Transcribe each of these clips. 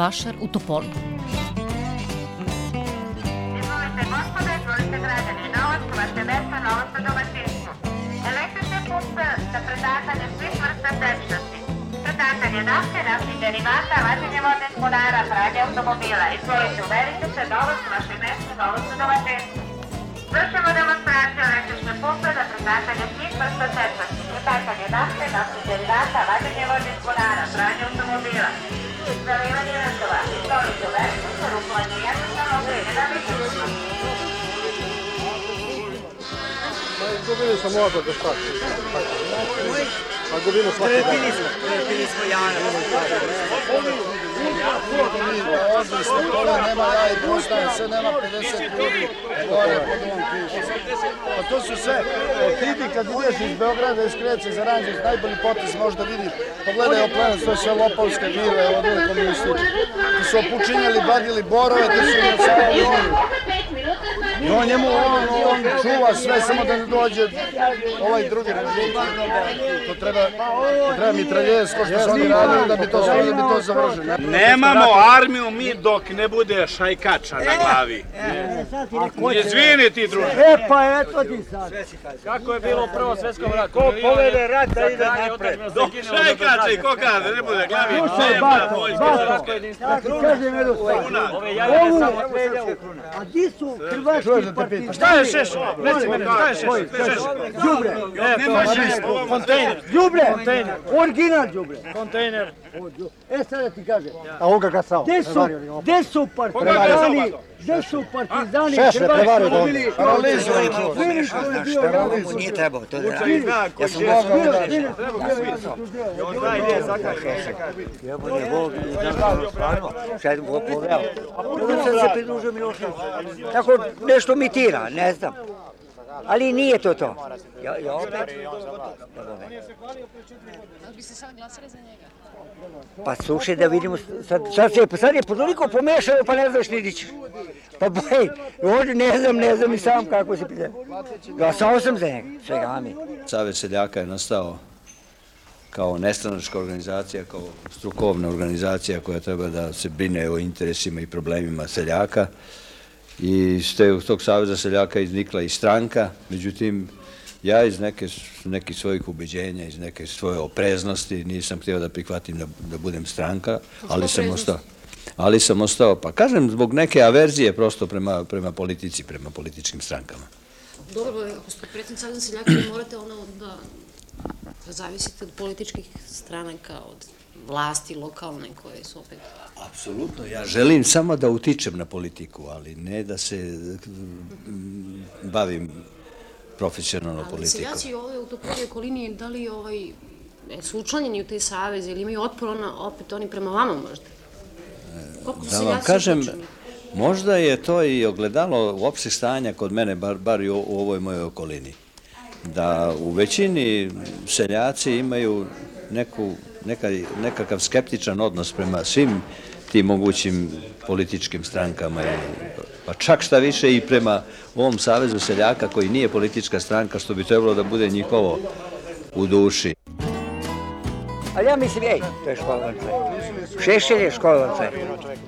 Vašar u Topoli. Izvolite gospode, izvolite građani, na vaše mesta, na za domaćinstvo. Električne pumpe za predatanje svih vrsta tečnosti. Predatanje nafte, naftnih derivata, vađenje vodnih bunara, pranje automobila. Izvolite, uverite se, novac, vaše mesta, na za domaćinstvo. Vršimo demonstraciju električne pumpe za predatanje svih vrsta tečnosti. Predatanje nafte, naftnih derivata, vađenje vodnih bunara, pranje automobila. Rukovanje jednostavno vreme da Gubili smo šta. A gubimo svaki dan. Trpili smo, trpili smo Jana odnosno toga nema ja i postajem, se, nema 50 ljudi, gore pod ovom piše. A to su sve, od kad ideš iz Beograda iz Kreće za Ranđeć, najbolji potez možda vidiš, pogledaj oplenac, to sve Lopovska vila, evo od uvijek komunistički. Ti su opučinjali, badili borove, ti su na samo. I on njemu, on, on čuva sve, samo da ne dođe ovaj drugi režim. To treba, to treba mitraljez, ko što su oni radili, da bi to, da bi to završili. Nemamo armiju mi dok ne bude šajkača na glavi. Izvini ti, druže. E pa eto ti sad. Kako je bilo u prvom svjetskom ratu? Ko povede rat da ide napred? Dok šajkača i ko kada ne bude glavi. Slušaj, bato, bato, ja ti kažem jednu stvar. Ove Ovu, a di su hrvatski partizani? Šta je šeš? Reci mene, šta je šeš? Đubre, E, to je kontejner. đubre, original đubre. Kontejner. E sad da ti kažem, A on ga gasao. gde su, gde su partizani, gde su partizani Šeše, prevario hrvatski dobro. bili? Paralizovali to. Vidi što je bio. Mu nije trebao to da radi. Ja sam mogao da radi. Jebote, Bog, stvarno, šta Bog poveo. Onda sam se pridružio Miloševiću. Tako nešto mitira, ne znam. Ali nije to to. Ja, ja opet... Bi se sad glasali za njega? Pa slušaj da vidimo, sad, sad, se, sad je toliko pomešano pa ne znaš ni di ćeš. Pa boj, ovdje ne znam, ne znam i sam kako se pide. Glasao sam za njega, svega mi. Savjet seljaka je nastao kao nestranačka organizacija, kao strukovna organizacija koja treba da se brine o interesima i problemima seljaka. I iz te- tog Saveza seljaka iznikla i stranka, međutim, ja iz neke, nekih svojih ubeđenja, iz neke svoje opreznosti nisam htio da prihvatim da, da budem stranka, ali sam ostao. Ali sam ostao, pa kažem, zbog neke averzije prosto prema, prema politici, prema političkim strankama. Dobro, ako ste predsjednik Savjeza seljaka, morate ono da zavisite od političkih stranaka, od vlasti lokalne koje su opet... Apsolutno, ja želim samo da utičem na politiku, ali ne da se mm, bavim profesionalno Ali politikom. seljaci ovdje u Topolje okolini, da li ovaj, e, su učlanjeni u te saveze ili imaju otpor ona, opet oni prema vama možda? Koliko Da vam kažem, možda je to i ogledalo uopšte stanja kod mene, bar, bar i u, u ovoj mojoj okolini. Da u većini seljaci imaju neku, neka, nekakav skeptičan odnos prema svim tim mogućim političkim strankama, i, pa čak šta više i prema ovom Savezu seljaka koji nije politička stranka, što bi trebalo da bude njihovo u duši. Ali ja mislim, ej, to je školovan čovjek. Šešelj je čovjek.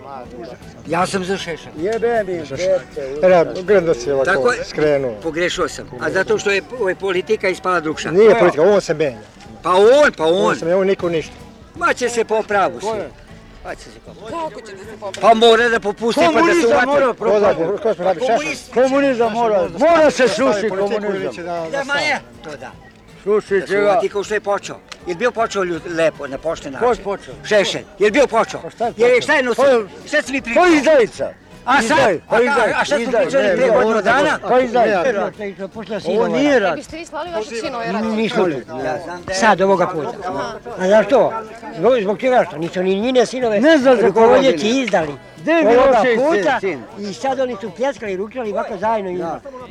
Ja sam za šešelj. Jebe mi, dete. Gledam da si ovako Tako je. skrenuo. Pogrešio sam. A zato što je ovaj, politika ispala drugša. Nije politika, on se menja. Pa on, pa On se menja, on niko ništa. Ma će se popravu svi. Pa će se popravu. Kako će se popravu? Pa mora da popusti pa da se Komunizam uvati. mora ko smo radi, šeša. Komunist. Komunizam mora, mora se sruši komunizam. Da, ma je. To da. Sruši Da se čega? uvati kao što je počeo. Je bio počeo ljud, lepo, na pošten Ko je način? počeo? Šešelj. Je bio počeo? Pa šta je počeo? šta je nosio? Pa je- Šta si mi pričao? je izdajica. A sad? Izdaj, pa A, izdaj, a šta smo izdaj. pričali prije godinu dana? Pa izdaj. Ovo nije rad. Biste vi slali vašeg sina ovaj rat? Nismo li? Sad ovoga puta. A znaš što? No, zbog čega što? Nisu ni njine sinove Ne znam za koga bili. izdali. Gde je Ovoga Milošević puta sin? I sad oni su pljeskali, ručali ovako zajedno i,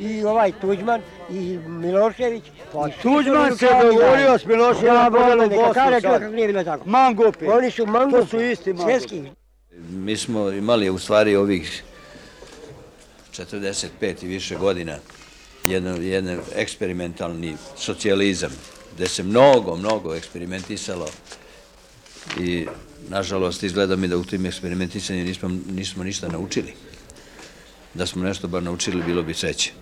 i ovaj Tuđman i Milošević. Pa i su Tuđman se dogovorio s Miloševićem Ja, neka Bosnu sad. čovjek kako nije bilo tako. Mangupi. Oni su mangupi. To su isti mangupi. Svjetski. Mi smo imali u stvari ovih 45 i više godina jedan, jedan eksperimentalni socijalizam gde se mnogo, mnogo eksperimentisalo i nažalost, izgleda mi da u tim eksperimentisanju nismo, nismo ništa naučili. Da smo nešto bar naučili, bilo bi sreće.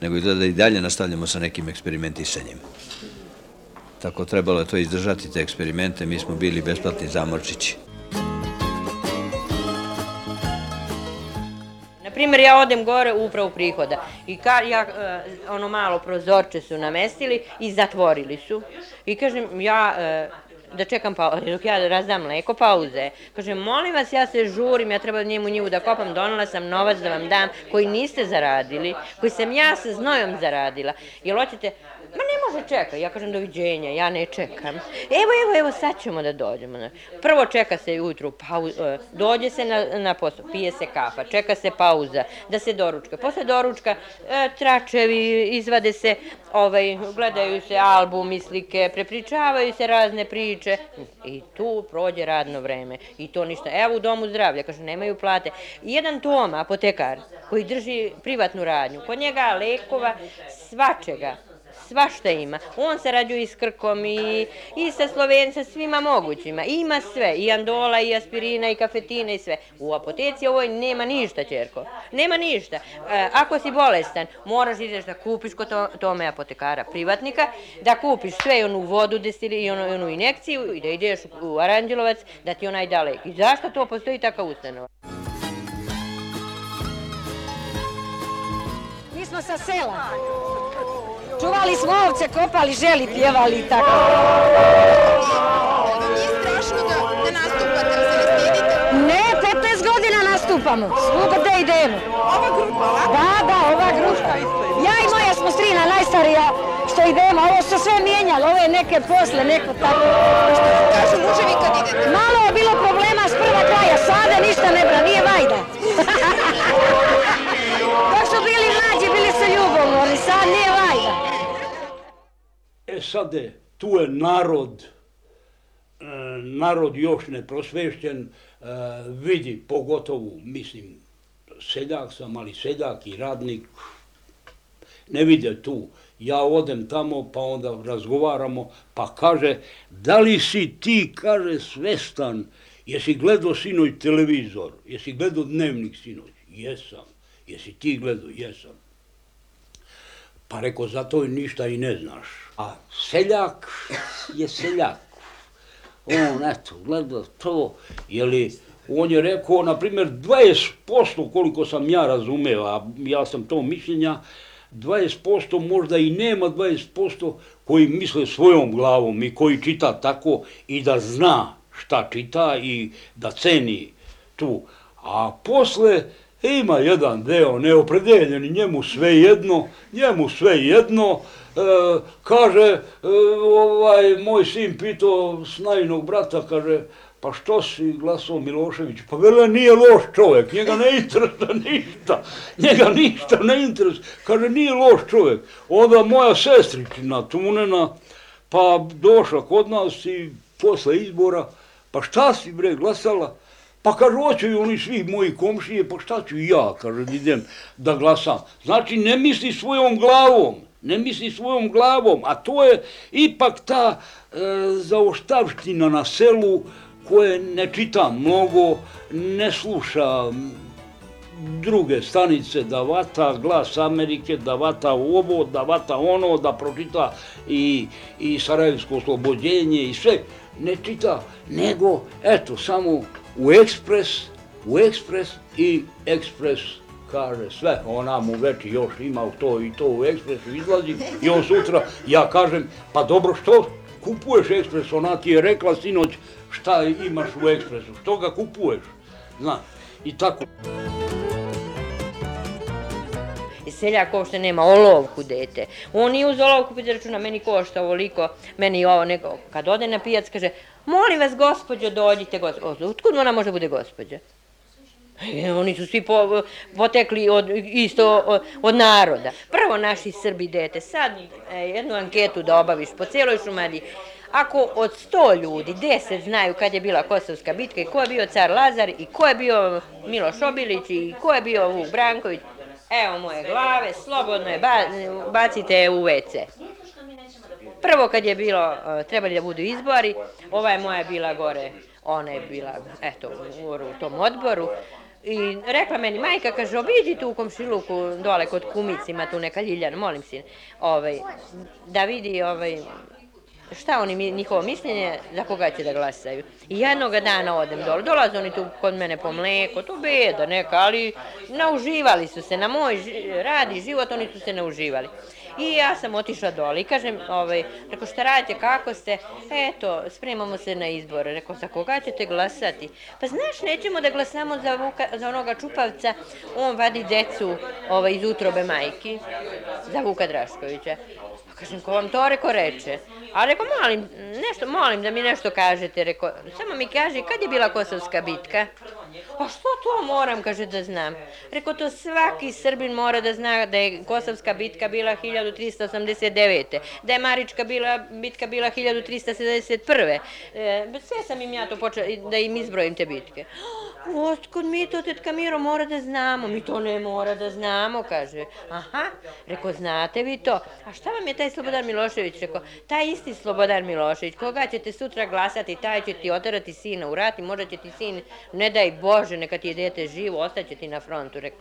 Nego izgleda da i dalje nastavljamo sa nekim eksperimentisanjem. Tako trebalo je to izdržati, te eksperimente. Mi smo bili besplatni zamorčići. Primjer, ja odem gore u upravu prihoda i ka, ja, e, ono malo prozorče su namestili i zatvorili su. I kažem, ja e, da čekam pauze, dok ja razdam mleko, pauze. Kažem, molim vas, ja se žurim, ja treba njemu njivu da kopam, donala sam novac da vam dam, koji niste zaradili, koji sam ja sa znojom zaradila. Jel hoćete, Ma može čeka, ja kažem doviđenja, ja ne čekam. Evo, evo, evo, sad ćemo da dođemo. Prvo čeka se ujutru, pauza, e, dođe se na, na posao, pije se kafa, čeka se pauza, da se doručka. Posle doručka e, tračevi, izvade se, ovaj, gledaju se albumi, slike, prepričavaju se razne priče i tu prođe radno vreme. I to ništa. Evo u domu zdravlja, kažu, nemaju plate. Jedan Toma, apotekar, koji drži privatnu radnju, kod njega lekova, svačega, svašta ima. On se rađuje i s Krkom i, i sa Slovenca, svima mogućima. Ima sve, i andola, i aspirina, i kafetina, i sve. U apoteci ovoj nema ništa, čerko. Nema ništa. E, ako si bolestan, moraš ideš da kupiš kod to, tome apotekara privatnika, da kupiš sve i onu vodu destili, i onu, onu injekciju i da ideš u Aranđelovac, da ti onaj dalek. I zašto to postoji takav ustanova? Mi smo sa sela. Čuvali smo ovce, kopali, želi, pjevali i tako. Nije strašno da, da nastupate, da se ne stidite? Ne, 15 godina nastupamo, svuda gde idemo. Ova grupa, a? Da, da, ova grupa. Ja i moja smo strina, najstarija, što idemo. Ovo su sve mijenjali, ove neke posle, neko tako. Što kažu muževi kad idete? Malo je bilo problema s prva kraja, sada ništa ne bra, nije vajda. Dok su bili mlađi, bili su ljubomorni, sad nije vajda. Sade, tu je narod, e, narod još neprosvešćen, e, vidi pogotovo, mislim, seljak sam, ali seljak i radnik, ne vide tu. Ja odem tamo, pa onda razgovaramo, pa kaže, da li si ti, kaže, svestan, jesi gledao sinoć televizor, jesi gledao dnevnik sinoć? Jesam. Jesi ti gledao? Jesam. Pa reko, zato ništa i ne znaš. A seljak je seljak. On, eto, gleda to, jeli, on je rekao, na primjer, 20% koliko sam ja razumeo, a ja sam to mišljenja, 20% možda i nema 20% koji misle svojom glavom i koji čita tako i da zna šta čita i da ceni tu. A posle, E, ima jedan deo neopredeljeni, njemu sve jedno, njemu sve jedno, e, kaže, e, ovaj, moj sin pitao snajnog brata, kaže, pa što si glasao Milošević? Pa vele, nije loš čovjek, njega ne interesuje ništa, njega ništa ne interesuje, kaže, nije loš čovjek. Onda moja sestričina, Tunena, pa došla kod nas i posle izbora, pa šta si bre glasala? Pa kad hoću i oni svi moji komšije, pa šta ću ja, kaže, idem da glasam. Znači, ne misli svojom glavom, ne misli svojom glavom, a to je ipak ta e, zaoštavština na selu koje ne čita mnogo, ne sluša druge stanice, da vata glas Amerike, da vata ovo, da vata ono, da pročita i, i Sarajevsko oslobođenje i sve, ne čita, nego, eto, samo u ekspres, u ekspres i ekspres kaže sve, ona mu već još ima u to i to u ekspresu izlazi. I on sutra, ja kažem, pa dobro što kupuješ ekspres, ona ti je rekla sinoć šta imaš u ekspresu, što ga kupuješ, znaš, i tako. seljak uopšte nema olovku dete. On nije uz olovku pita računa, meni košta ovoliko, meni ovo, nego, kad ode na pijac, kaže, molim vas, gospođo, dođite, gospođo. Otkud ona može bude gospođa? E, oni su svi po, potekli od, isto od, od naroda. Prvo naši Srbi dete, sad e, jednu anketu da obaviš po cijeloj Šumadiji, Ako od sto ljudi, deset znaju kad je bila Kosovska bitka i ko je bio car Lazar i ko je bio Miloš Obilić i ko je bio Vuk Branković, evo moje glave, slobodno je, bacite u WC. Prvo kad je bilo, e, trebali da budu izbori, ova je moja bila gore ona je bila, eto, u, u tom odboru, I rekla meni, majka, kaže, obiđi tu u komšiluku dole kod kumici, ima tu neka Ljiljana, molim sin, ovaj, da vidi ovaj, šta oni, mi- njihovo mišljenje, za koga će da glasaju. I jednog dana odem dole, dolaze oni tu kod mene po mleko, to beda neka, ali nauživali su se, na moj radi rad i život oni su se nauživali. I ja sam otišla dole i kažem, ovaj, reko šta radite, kako ste? Eto, spremamo se na izbore. Reko, za koga ćete glasati? Pa znaš, nećemo da glasamo za, Vuka, za onoga Čupavca, on vadi decu ovaj, iz utrobe majki, za Vuka Draškovića. Pa kažem, ko vam to reko reče? A reko, molim, nešto, molim da mi nešto kažete, reko, samo mi kaže, kad je bila Kosovska bitka? A što to moram, kaže, da znam? Reko, to svaki Srbin mora da zna da je Kosovska bitka bila 1389. Da je Marička bila, bitka bila 1371. E, sve sam im ja to počela, da im izbrojim te bitke. Otkud mi to, tetka Miro, mora da znamo? Mi to ne mora da znamo, kaže. Aha, reko, znate vi to? A šta vam je taj Slobodan Milošević? Reko, taj isti Slobodan Milošević, koga ćete sutra glasati, taj će ti oterati sina u rat i možda će ti sin, ne daj Bože, neka ti je dete živo, ostaće ti na frontu, reko.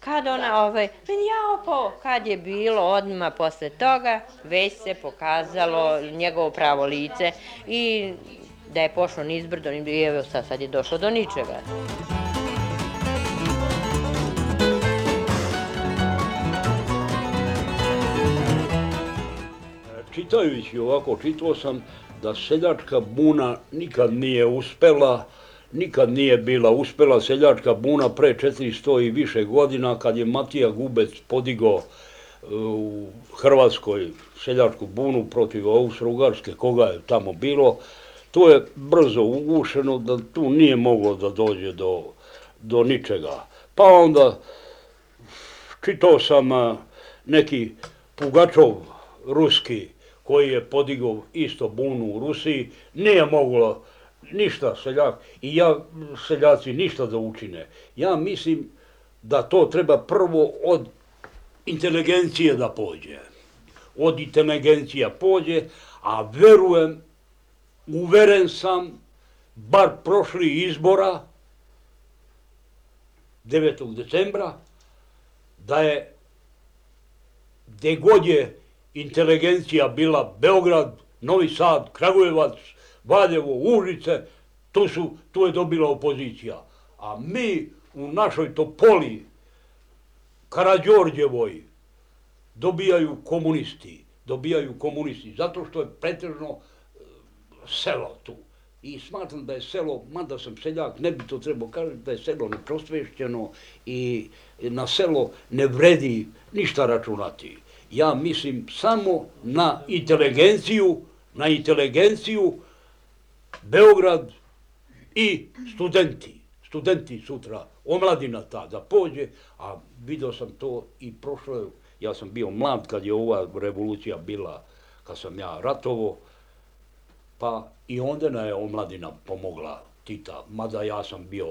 Kad ona, ovaj, meni ja opo, kad je bilo odmah posle toga, već se pokazalo njegovo pravo lice i da je pošlo nizbrdo i evo sad, sad je došlo do ničega. Čitajući ovako, čitao sam da seljačka buna nikad nije uspela, nikad nije bila uspela seljačka buna pre 400 i više godina kad je Matija Gubec podigao e, u Hrvatskoj seljačku bunu protiv Austro-Ugarske, koga je tamo bilo, to je brzo ugušeno da tu nije moglo da dođe do, do ničega. Pa onda čitao sam e, neki Pugačov ruski koji je podigao isto bunu u Rusiji, nije moglo ništa seljak, i ja seljaci ništa da učine. Ja mislim da to treba prvo od inteligencije da pođe. Od inteligencija pođe, a verujem, uveren sam, bar prošli izbora, 9. decembra, da je gdje god je inteligencija bila Beograd, Novi Sad, Kragujevac, Valjevo, Užice, tu, su, tu je dobila opozicija. A mi u našoj Topoli, Karađorđevoj, dobijaju komunisti. Dobijaju komunisti, zato što je pretežno e, selo tu. I smatram da je selo, mada sam seljak, ne bi to trebao kažem, da je selo neprosvešćeno i na selo ne vredi ništa računati. Ja mislim samo na inteligenciju, na inteligenciju Beograd i studenti. Studenti sutra, omladina ta da pođe, a vidio sam to i prošlo, ja sam bio mlad kad je ova revolucija bila, kad sam ja ratovo, pa i onda je omladina pomogla Tita, mada ja sam bio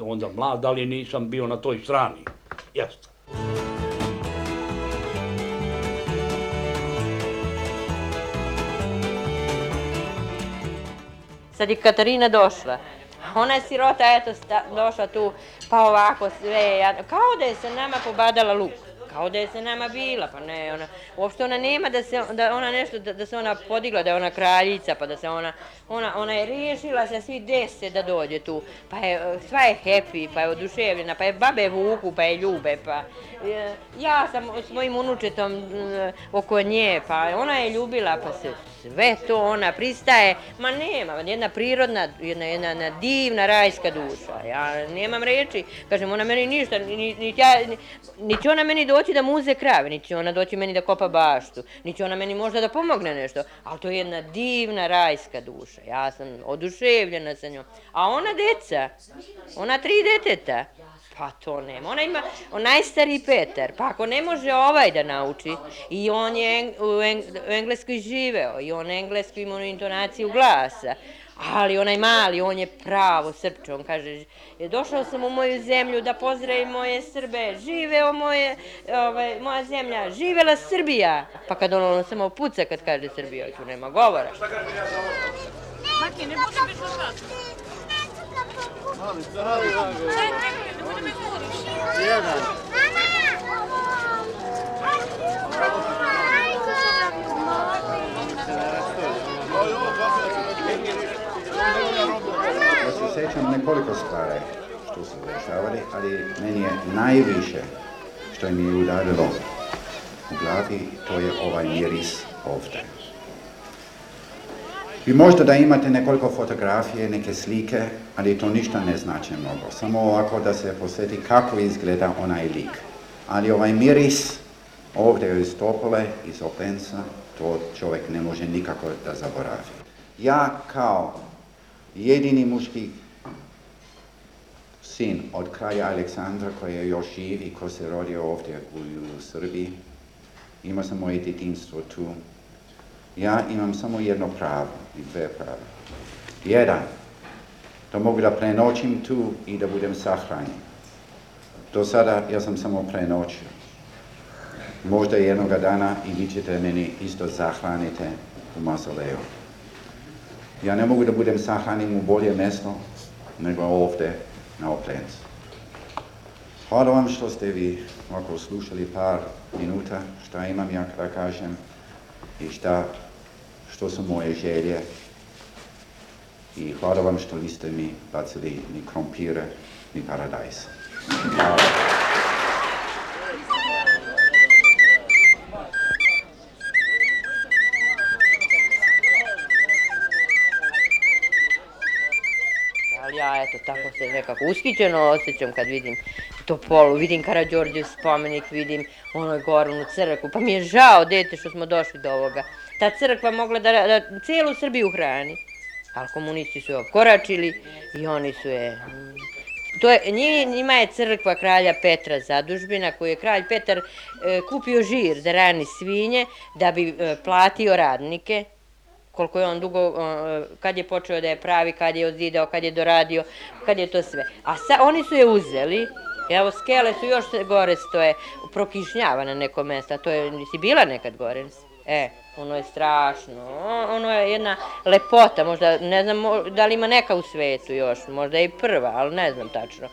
onda mlad, ali nisam bio na toj strani. Jeste. Sad je Katarina došla. Ona je sirota, eto, sta, došla tu, pa ovako sve, jadno. kao da je se nama pobadala luk. Kao da je se nama bila, pa ne, ona, uopšte ona nema da se, da ona nešto, da, da se ona podigla, da je ona kraljica, pa da se ona, ona, ona je riješila se svi deset da dođe tu, pa je, sva je happy, pa je oduševljena, pa je babe vuku, pa je ljube, pa ja sam s mojim unučetom m, oko nje, pa ona je ljubila, pa se sve to ona pristaje, ma nema, jedna prirodna, jedna, jedna, jedna divna rajska duša, ja nemam reči, kažem, ona meni ništa, ni, ni, ja, ni, ni ona meni doći da muze krave, niti će ona doći meni da kopa baštu, niti ona meni možda da pomogne nešto, ali to je jedna divna rajska duša, ja sam oduševljena sa njom, a ona deca, ona tri deteta, Pa to nema. Ona ima, onaj najstariji Petar, pa ako ne može ovaj da nauči, i on je eng, u, eng, u Engleskoj živeo, i on engleski ima intonaciju glasa, ali onaj mali, on je pravo srpče, on kaže, "E, došao sam u moju zemlju da pozdravim moje Srbe, živeo moje, ovaj, moja zemlja, živela Srbija. Pa kad on, on samo puca kad kaže Srbija, tu nema govora. Šta kažem ja za ovo? Maki, ne bude bez lokača. Čekaj, ne bude me kuriš. Jedan. Ja se sjećam nekoliko stvari što su dešavali, ali meni je najviše što mi je udarilo u glavi, to je ovaj miris ovdje. Vi možda da imate nekoliko fotografije, neke slike, ali to ništa ne znači mnogo. Samo ovako da se posjeti kako izgleda onaj lik. Ali ovaj miris ovdje iz Topole, iz Openca, to čovjek ne može nikako da zaboravi. Ja kao jedini muški sin od kraja Aleksandra koji je još živ i ko se rodio ovdje u, u Srbiji, Ima sam moje djetinstvo tu. Ja imam samo jedno pravo i dve prava. Jedan, da mogu da prenoćim tu i da budem sahranjen. Do sada ja sam samo prenoćio. Možda jednoga dana i vi ćete meni isto zahranite u mazoleju. Ja ne mogu da budem sahranjen u bolje mjesto nego ovdje na Oplencu. Hvala vam što ste vi ovako slušali par minuta, šta imam ja da kažem i šta, što su moje želje. I hvala vam što niste mi bacili ni krompire, ni paradajz. Hvala. Ja, eto, tako se nekako uskićeno osjećam kad vidim Topolu, vidim Karadžorđev spomenik, vidim onoj gornu crkvu, pa mi je žao, dete, što smo došli do ovoga. Ta crkva mogla da, da cijelu Srbiju hrani, ali komunisti su je obkoračili i oni su je... Mm, to je, njima je crkva kralja Petra zadužbina, koju je kralj Petar e, kupio žir da rani svinje, da bi e, platio radnike, koliko je on dugo, uh, kad je počeo da je pravi, kad je odzidao, kad je doradio, kad je to sve. A sa, oni su je uzeli, evo skele su još gore stoje, prokišnjava na neko mjesto, to je, nisi bila nekad gore? E, ono je strašno, ono je jedna lepota, možda, ne znam da li ima neka u svetu još, možda i prva, ali ne znam tačno.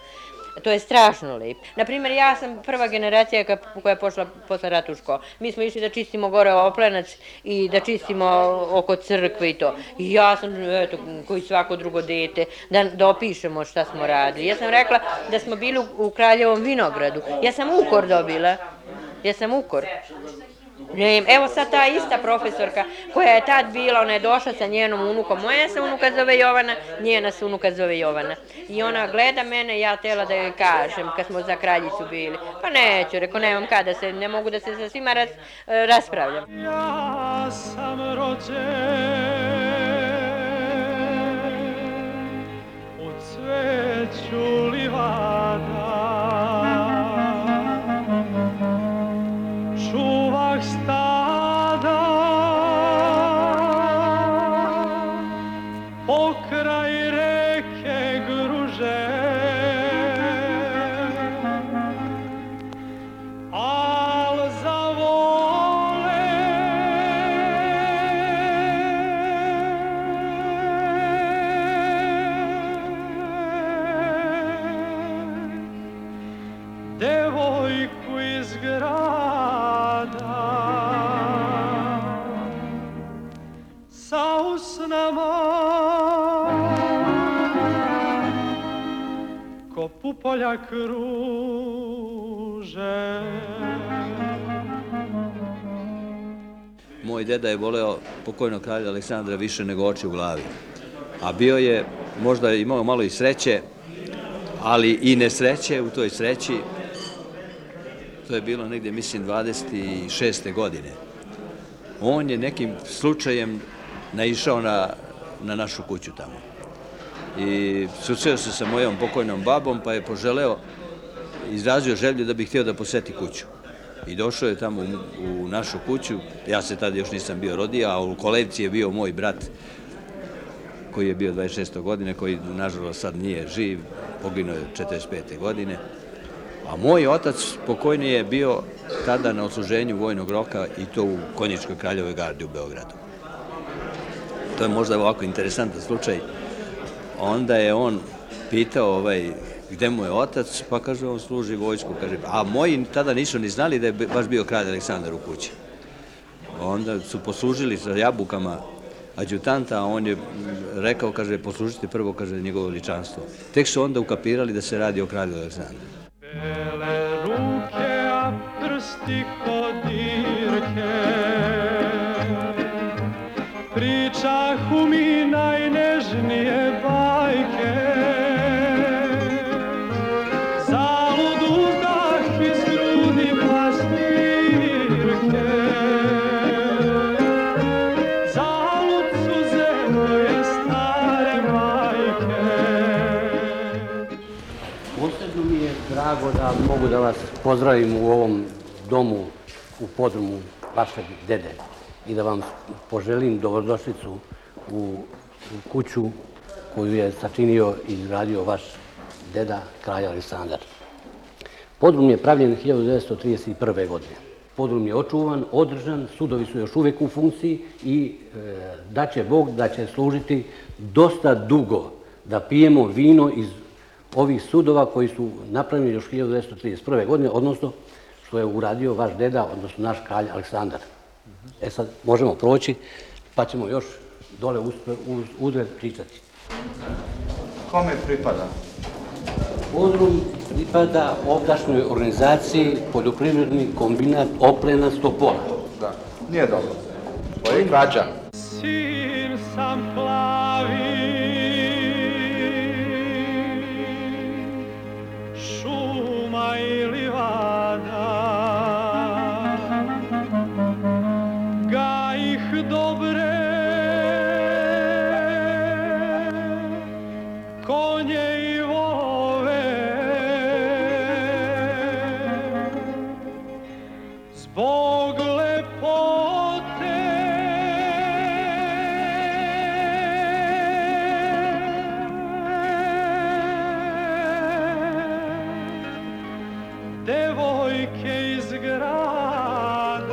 To je strašno lijep. Naprimjer, ja sam prva generacija koja je pošla posle rata u školu. Mi smo išli da čistimo gore oplenac i da čistimo oko crkve i to. I ja sam, eto, koji svako drugo dete, da, da opišemo šta smo radili. Ja sam rekla da smo bili u, u Kraljevom vinogradu. Ja sam ukor dobila. Ja sam ukor. Ne, evo sad ta ista profesorka koja je tad bila, ona je došla sa njenom unukom, moja se unuka zove Jovana, njena se unuka zove Jovana. I ona gleda mene, ja tela da joj kažem, kad smo za kraljicu bili. Pa neću, reko, nemam kada se, ne mogu da se sa svima ras, e, raspravljam. Ja sam rođen u cveću livada kruže Moj deda je voleo pokojnog kralja Aleksandra više nego oči u glavi. A bio je, možda je imao malo i sreće, ali i nesreće u toj sreći. To je bilo negdje, mislim, 26. godine. On je nekim slučajem naišao na, na našu kuću tamo. I susreo se sa mojom pokojnom babom, pa je poželeo, izrazio želju da bi htio da poseti kuću. I došao je tamo u, u našu kuću, ja se tada još nisam bio rodio, a u kolevci je bio moj brat koji je bio 26. godine, koji nažalost sad nije živ, poginuo je 45. godine. A moj otac pokojni je bio tada na odsluženju vojnog roka i to u Konjičkoj kraljevoj gardi u Beogradu. to je možda ovako interesantan slučaj, onda je on pitao ovaj, gde mu je otac, pa kaže on služi vojsku, kaže, a moji tada nisu ni znali da je baš bio kralj Aleksandar u kući. Onda su poslužili sa jabukama adjutanta, a on je rekao, kaže, poslužite prvo, kaže, njegovo ličanstvo. Tek su onda ukapirali da se radi o kralju Aleksandru. Bele ruke, a prsti kodirke, Pričahu mi najnežnije da mogu da vas pozdravim u ovom domu u podrumu vašeg dede i da vam poželim dobrodošlicu u, u kuću koju je sačinio i izgradio vaš deda, kralj Aleksandar. Podrum je pravljen 1931. godine. Podrum je očuvan, održan, sudovi su još uvijek u funkciji i e, da će Bog da će služiti dosta dugo da pijemo vino iz ovih sudova koji su napravljeni još 1931. godine, odnosno što je uradio vaš deda, odnosno naš kralj Aleksandar. E sad možemo proći, pa ćemo još dole uzred pričati. Kome pripada? Podrum pripada ovdašnjoj organizaciji Poljoprivredni kombinat Oplena Stopola. Da, nije dobro. To je krađa. Sin sam plavi devojke iz grada.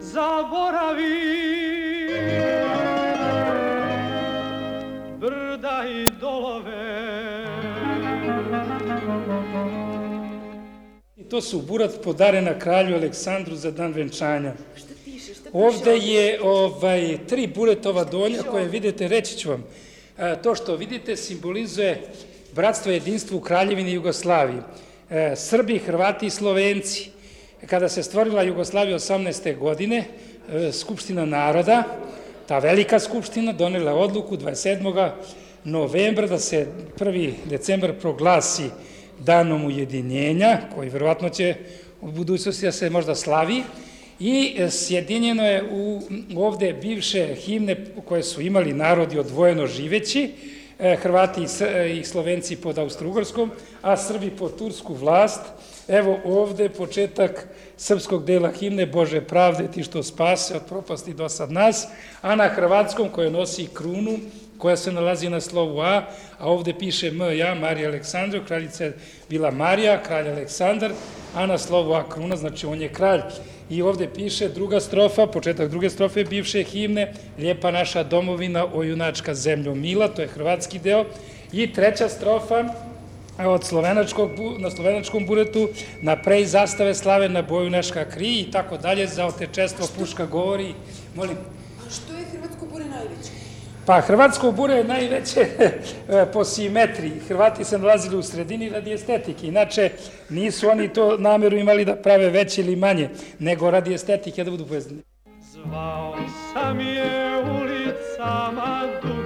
Zaboravi. Brda i dolove. I to su burat podarena kralju Aleksandru za dan venčanja. Ovde je ovaj, tri buretova donja koje vidite, reći ću vam, a, to što vidite simbolizuje bratstvo i jedinstvo u Kraljevini Jugoslaviji. E, Srbi, Hrvati i Slovenci. Kada se stvorila Jugoslavija 18. godine, e, Skupština naroda, ta velika skupština donela odluku 27. novembra da se 1. decembar proglasi danom ujedinjenja, koji verovatno će u budućnosti da se možda slavi, i e, sjedinjeno je u ovde bivše himne koje su imali narodi odvojeno živeći, e, Hrvati e, i Slovenci pod Austrougarskom, a Srbi pod tursku vlast. Evo ovde početak srpskog dela himne Bože pravde ti što spase od propasti do sad nas, a na hrvatskom koje nosi krunu koja se nalazi na slovu A, a ovde piše M, ja, Marija Aleksandra, kraljica je bila Marija, kralj Aleksandar, a na slovu A kruna, znači on je kralj. I ovde piše druga strofa, početak druge strofe bivše himne, Lijepa naša domovina, o junačka zemljo mila, to je hrvatski deo. I treća strofa, od slovenačkog, na slovenačkom buretu, na prej zastave slave na boju naška kri i tako dalje, za otečestvo puška govori, molim, Što je Hrvatsko bure najveće? Pa Hrvatsko bure je najveće e, po simetriji. Hrvati se nalazili u sredini radi estetike. Inače, nisu oni to nameru imali da prave veće ili manje, nego radi estetike da budu pojezdani. Zvao sam je ulicama duša,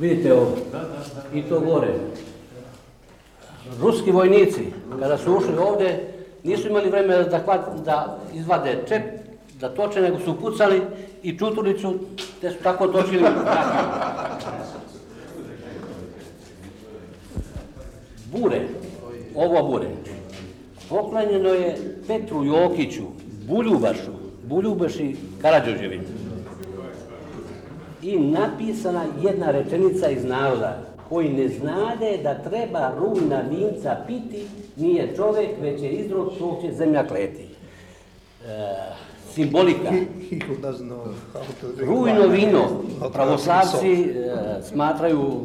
Vidite ovo. I to gore. Ruski vojnici, kada su ušli ovde, nisu imali vremena da, hvat, da izvade čep, da toče, nego su pucali i Čuturicu, te su tako točili. Bure, ovo bure, poklanjeno je Petru Jokiću, Buljubašu, Buljubaši Karadžođevinu. I napisana jedna rečenica iz naroda, koji ne znade da treba rujna vinca piti, nije čovek, već je izrod svog će zemlja kleti. E, simbolika. Rujno vino pravoslavci e, smatraju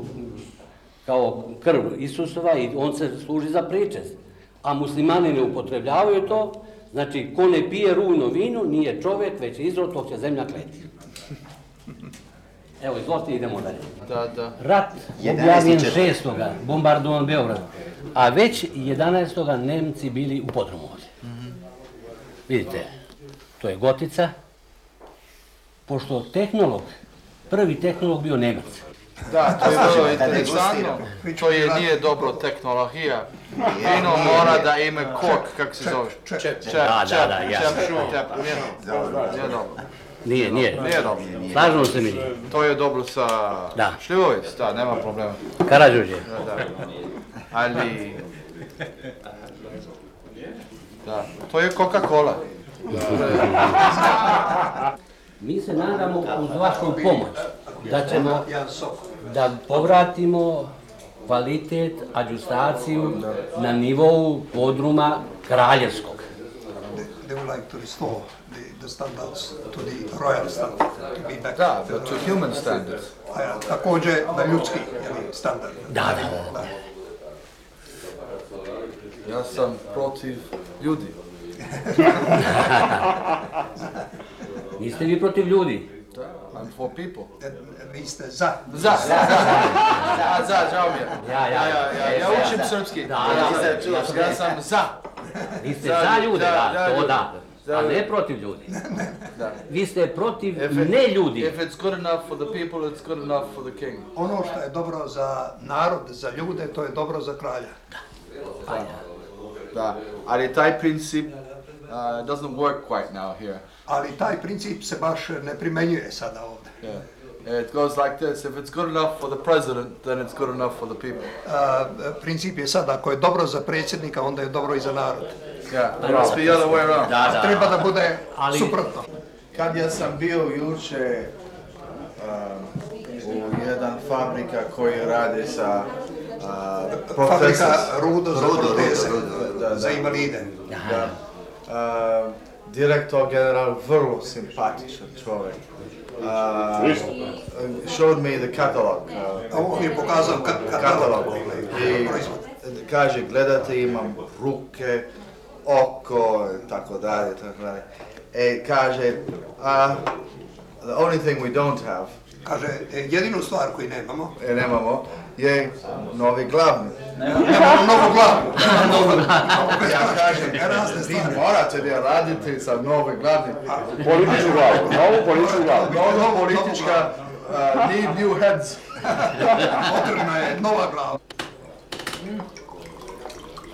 kao krv Isusova i on se služi za pričest. A muslimani ne upotrebljavaju to, znači ko ne pije rujno vino nije čovjek, već je izrod tog će zemlja kleti. Evo, izvolite, idemo dalje. Da, da. Rat objavljen 6. bombardovan Beograd, a već 11. Nemci bili u podrumu ovdje. Vidite, to je Gotica, pošto tehnolog, prvi tehnolog bio Nemac. Da, to je vrlo interesantno. To je nije dobro tehnologija. Vino mora da ima kok, kako se zove? Čep. Čep, Da, da, da, čep, jasno. čep, šu, čep, nije dobro. Nije dobro. Nije, nije. Nije dobro. Slažemo se mi. To je dobro sa Da. šljivovic, da, nema problema. Karađorđe. Da, da. Ali... Da, to je Coca-Cola. Mi se nadamo uz vašu pomoć da ćemo da povratimo kvalitet, adjustaciju na nivou podruma kraljevskog. They would like to restore the, the standards to the royal standard, to be back Da, to to royal human standard. standards. A ja, također na ljudski jeli, standard. Da, da, da. Ja sam protiv ljudi. Niste vi protiv ljudi? Da, I'm for people. Vi ste za. Za, za, za, za, za, žao mi je. Ja, ja, ja, ja, ja ja, učim ja. srpski. Da, da, ja, ja sam- ja sam za. Vi ste za ljude, da, to da, Za a ne protiv ljudi. Da. Vi ste protiv If it- ne ljudi. If it's good enough for the people, it's good enough for the king. Ono što je dobro za narod, za ljude, to je dobro za kralja. Da, ali taj princip uh, doesn't work quite now here. Ali taj princip se baš ne primenjuje sada ovdje. Yeah. It goes like this, if it's good enough for the president, then it's good enough for the people. A, princip je sad, ako je dobro za predsjednika, onda je dobro i za narod. Yeah, it must be the other way around. Da, da. Treba da bude Ali- suprotno. Kad ja sam bio juče um, u jedan fabrika koji radi sa uh, Fabrika rudo za proteze, da, da, za invalide. Da. Uh, direktor general vrlo simpatičan čovjek. Uh, showed me the catalog. Uh, A on mi je pokazao ka- katalog, I kaže, gledate, imam ruke, oko, tako dalje, tako dalje. E, kaže, uh, the only thing we don't have, Kaže, e, jedinu stvar koju nemamo, e, nemamo, je novi glavni. nemamo novu glavu. Ja kažem, vi morate da radite sa nove glavni. Političku glavu, novu političku glavu. Novo politička, uh, need new heads. Potrebna je nova glava.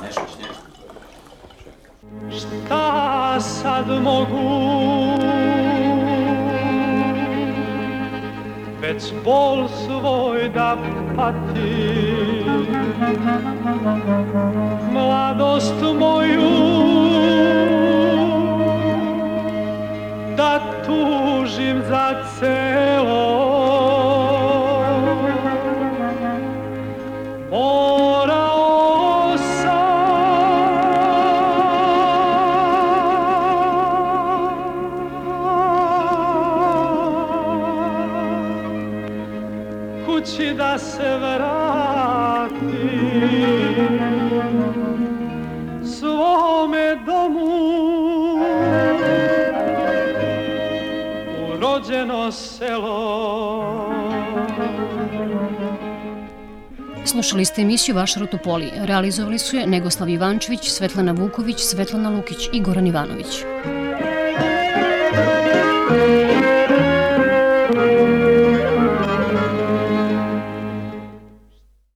Nešto, nešto. Šta sad mogu? Već bol svoj da patim. Mladost moju emisiju Vaš Rotopoli. Realizovali su je Negoslav Ivančević, Svetlana Vuković, Svetlana Lukić i Goran Ivanović.